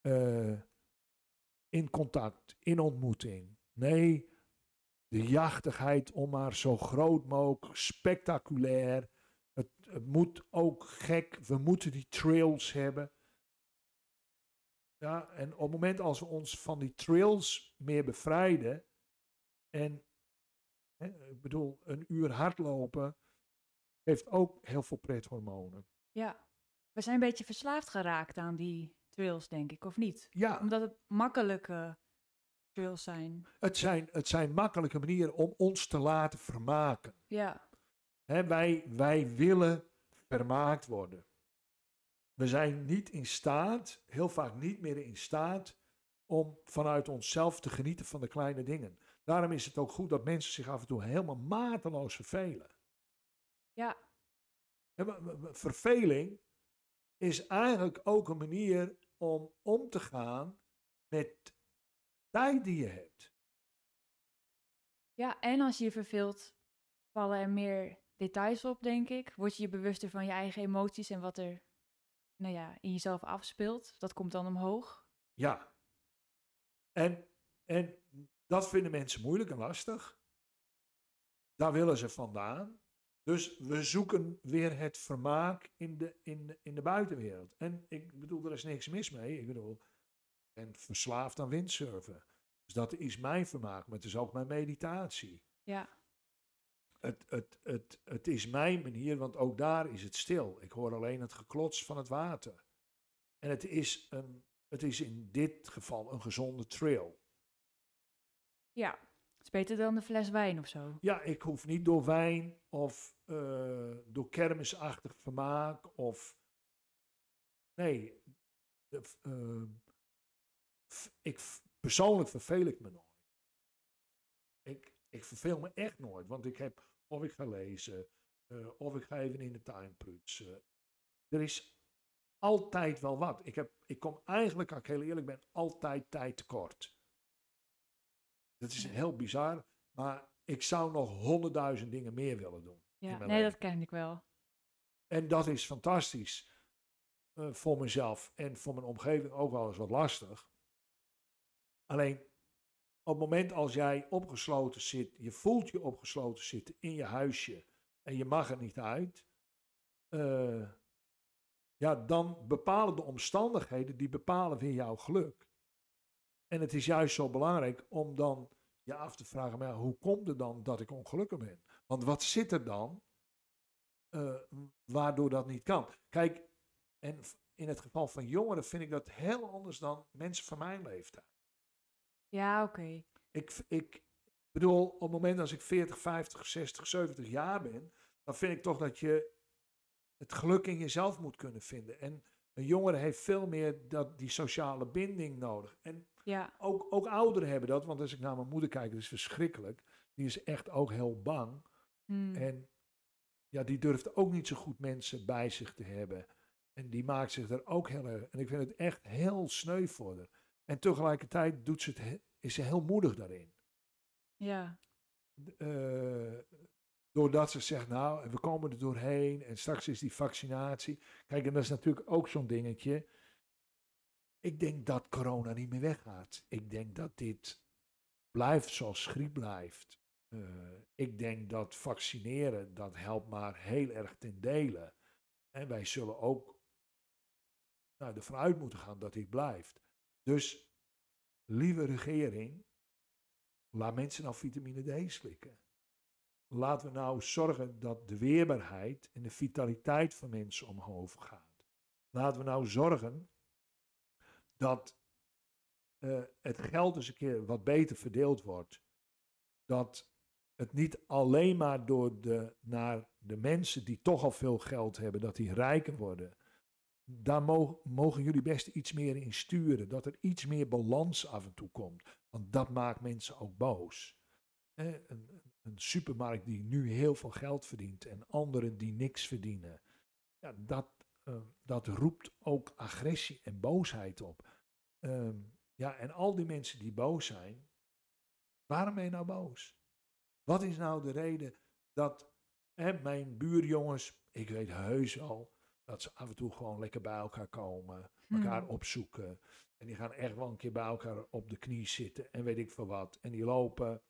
Eh, in contact, in ontmoeting. Nee, de jachtigheid om maar zo groot mogelijk, spectaculair. Het, het moet ook gek. We moeten die trails hebben. Ja, en op het moment als we ons van die trails meer bevrijden. En hè, ik bedoel, een uur hardlopen heeft ook heel veel prethormonen. ja. We zijn een beetje verslaafd geraakt aan die trails, denk ik, of niet? Ja, Omdat het makkelijke trails zijn. het zijn, het zijn makkelijke manieren om ons te laten vermaken. Ja, Hè, wij, wij willen vermaakt worden. We zijn niet in staat, heel vaak niet meer in staat, om vanuit onszelf te genieten van de kleine dingen. Daarom is het ook goed dat mensen zich af en toe helemaal mateloos vervelen. Ja, Verveling is eigenlijk ook een manier om om te gaan met tijd die je hebt. ja. En als je je verveelt, vallen er meer details op, denk ik. Word je je bewuster van je eigen emoties en wat er nou ja, in jezelf afspeelt. Dat komt dan omhoog. Ja. En, en dat vinden mensen moeilijk en lastig. Daar willen ze vandaan. Dus we zoeken weer het vermaak in de, in, de- in de buitenwereld. En ik bedoel, er is niks mis mee. Ik bedoel, ik ben verslaafd aan windsurfen. Dus dat is mijn vermaak, maar het is ook mijn meditatie. Ja, Het, het, het, het is mijn manier, want ook daar is het stil. Ik hoor alleen het geklots van het water. En het is, een, het is in dit geval een gezonde trail. ja. Het is beter dan de fles wijn of zo. Ja, ik hoef niet door wijn of eh, door kermisachtig vermaak of... Nee, eh, ik, persoonlijk verveel ik me nooit. Ik, ik verveel me echt nooit, want ik heb, of ik ga lezen, eh, of ik ga even in de tuin prutsen. Er is altijd wel wat. Ik, heb, ik kom eigenlijk, als ik heel eerlijk ben, altijd tijd tekort. Dat is heel bizar, maar ik zou nog honderdduizend dingen meer willen doen. Ja, nee, leven. dat ken ik wel. En dat is fantastisch eh, voor mezelf en voor mijn omgeving ook wel eens wat lastig. Alleen op het moment als jij opgesloten zit, je voelt je opgesloten zitten in je huisje en je mag er niet uit, eh, ja, dan bepalen de omstandigheden, die bepalen weer jouw geluk. En het is juist zo belangrijk om dan je af te vragen, maar ja, hoe komt het dan dat ik ongelukkig ben? Want wat zit er dan eh, waardoor dat niet kan. Kijk, en in het geval van jongeren vind ik dat heel anders dan mensen van mijn leeftijd. Ja, oké. Ik, ik bedoel, op het moment als ik 40, 50, 60, 70 jaar ben, dan vind ik toch dat je het geluk in jezelf moet kunnen vinden. En een jongere heeft veel meer dat, die sociale binding nodig. En Ja, ook, ook ouderen hebben dat, want als ik naar mijn moeder kijk, dat is verschrikkelijk. Die is echt ook heel bang. hmm, En ja, die durft ook niet zo goed mensen bij zich te hebben. En die maakt zich er ook heel erg. En ik vind het echt heel sneu voor haar. En tegelijkertijd doet ze het, he- is ze heel moedig daarin. ja. eh, doordat ze zegt, nou, we komen er doorheen en straks is die vaccinatie. Kijk, en dat is natuurlijk ook zo'n dingetje. Ik denk dat corona niet meer weggaat. Ik denk dat dit blijft zoals griep blijft. Eh, ik denk dat vaccineren, dat helpt maar heel erg ten dele. En wij zullen ook nou, ervan uit moeten gaan dat dit blijft. Dus, lieve regering, laat mensen nou vitamine D slikken. Laten we nou zorgen dat de weerbaarheid en de vitaliteit van mensen omhoog gaat. Laten we nou zorgen dat uh, het geld eens een keer wat beter verdeeld wordt. Dat het niet alleen maar door de, naar de mensen die toch al veel geld hebben, dat die rijker worden. Daar mogen, jullie best iets meer in sturen. Dat er iets meer balans af en toe komt. Want dat maakt mensen ook boos. een, een, supermarkt die nu heel veel geld verdient en anderen die niks verdienen. Ja, dat, uh, dat roept ook agressie en boosheid op. Ehm, ja, en al die mensen die boos zijn, waarom ben je nou boos? Wat is nou de reden dat hè, mijn buurjongens, ik weet heus al, dat ze af en toe gewoon lekker bij elkaar komen, elkaar hmm. opzoeken. En die gaan echt wel een keer bij elkaar op de knie zitten en weet ik veel wat. En die lopen,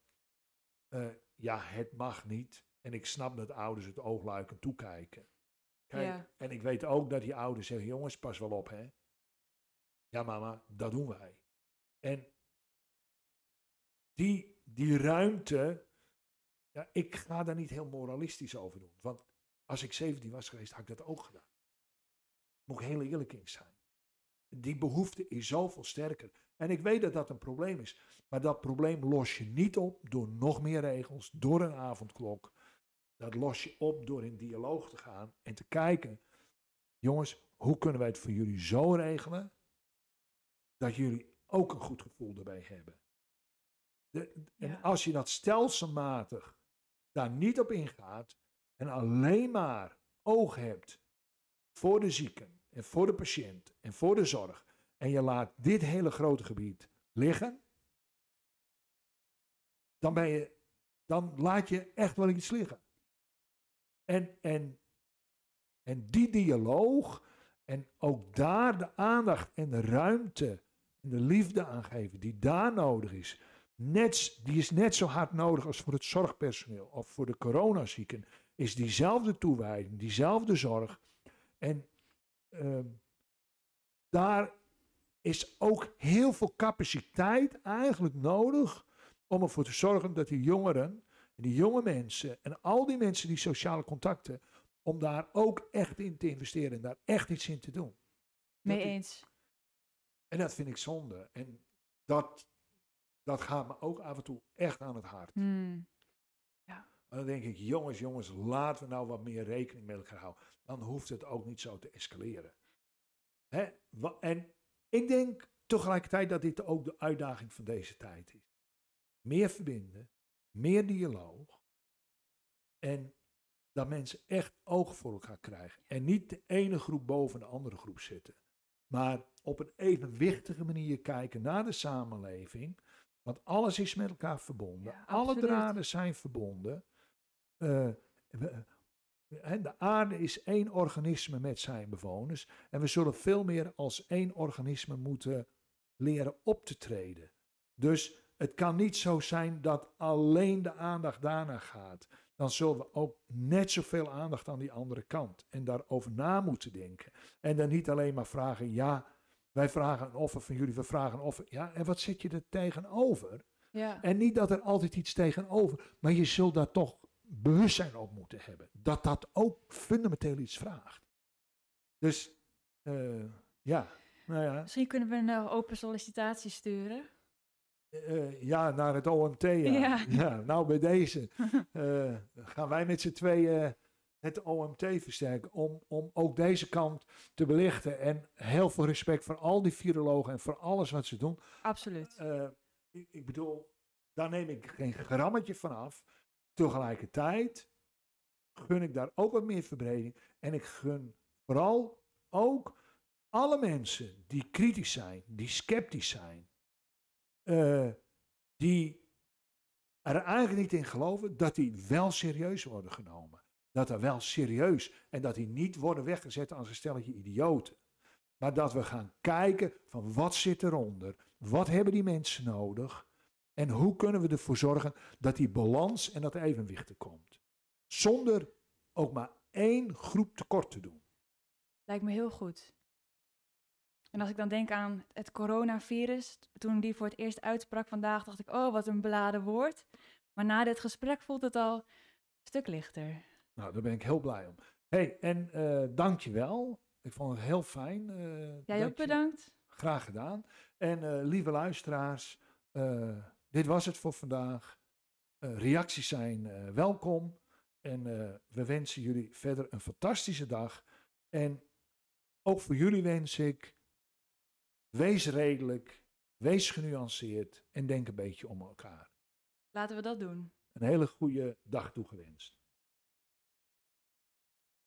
uh, ja, het mag niet. En ik snap dat ouders het oogluikend toekijken. Kijk, En ik weet ook dat die ouders zeggen, jongens, pas wel op, hè. Ja, mama, dat doen wij. En die, die ruimte, ja, ik ga daar niet heel moralistisch over doen. Want als ik 17 was geweest, had ik dat ook gedaan. Moet ik heel eerlijk in zijn. Die behoefte is zoveel sterker. En ik weet dat dat een probleem is. Maar dat probleem los je niet op door nog meer regels, door een avondklok. Dat los je op door in dialoog te gaan en te kijken. Jongens, hoe kunnen wij het voor jullie zo regelen dat jullie ook een goed gevoel erbij hebben. De, en als je dat stelselmatig daar niet op ingaat en alleen maar oog hebt voor de zieken en voor de patiënt en voor de zorg en je laat dit hele grote gebied liggen, dan, ben je, dan laat je echt wel iets liggen. En, en, en die dialoog en ook daar de aandacht en de ruimte de liefde aangeven die daar nodig is, net, die is net zo hard nodig als voor het zorgpersoneel of voor de coronazieken, is diezelfde toewijding, diezelfde zorg. En uh, daar is ook heel veel capaciteit eigenlijk nodig om ervoor te zorgen dat die jongeren, en die jonge mensen en al die mensen die sociale contacten, om daar ook echt in te investeren en daar echt iets in te doen. Mee eens. En dat vind ik zonde. En dat, dat gaat me ook af en toe echt aan het hart. Hmm. En dan denk ik, jongens, jongens, laten we nou wat meer rekening met elkaar houden. Dan hoeft het ook niet zo te escaleren. Hè? En ik denk tegelijkertijd dat dit ook de uitdaging van deze tijd is. Meer verbinden, meer dialoog. En dat mensen echt oog voor elkaar krijgen. En niet de ene groep boven de andere groep zitten. Maar op een evenwichtige manier kijken naar de samenleving. Want alles is met elkaar verbonden. Alle draden zijn verbonden. Uh, de aarde is één organisme met zijn bewoners. En we zullen veel meer als één organisme moeten leren op te treden. Dus het kan niet zo zijn dat alleen de aandacht daarna gaat. Dan zullen we ook net zoveel aandacht aan die andere kant. En daarover na moeten denken. En dan niet alleen maar vragen, ja, wij vragen een offer van jullie, we vragen een offer. Ja, en wat zit je er tegenover? Ja. En niet dat er altijd iets tegenover, maar je zult daar toch bewustzijn op moeten hebben. Dat dat ook fundamenteel iets vraagt. Dus, uh, ja, nou ja. Misschien kunnen we een uh, open sollicitatie sturen. Uh, ja, naar het OMT. Ja. ja. ja nou, bij deze gaan wij met z'n tweeën het OMT versterken. Om, om ook deze kant te belichten. En heel veel respect voor al die virologen en voor alles wat ze doen. Absoluut. Ik, ik, bedoel, daar neem ik geen grammetje van af. Tegelijkertijd gun ik daar ook wat meer verbreding. En ik gun vooral ook alle mensen die kritisch zijn, die sceptisch zijn, uh, die er eigenlijk niet in geloven dat die wel serieus worden genomen. Dat er wel serieus en dat die niet worden weggezet als een stelletje idioten. Maar dat we gaan kijken van wat zit eronder? Wat hebben die mensen nodig? En hoe kunnen we ervoor zorgen dat die balans en dat evenwicht er komt? Zonder ook maar één groep tekort te doen. Lijkt me heel goed. En als ik dan denk aan het coronavirus, toen die voor het eerst uitsprak vandaag, dacht ik, oh, wat een beladen woord. Maar na dit gesprek voelt het al een stuk lichter. Nou, daar ben ik heel blij om. hey, en uh, dank je wel. Ik vond het heel fijn. Uh, Jij ook bedankt. Graag gedaan. En uh, lieve luisteraars, dit was het voor vandaag. reacties zijn welkom. En we wensen jullie verder een fantastische dag. En ook voor jullie wens ik Wees redelijk, wees genuanceerd en denk een beetje om elkaar. Laten we dat doen. Een hele goede dag toegewenst.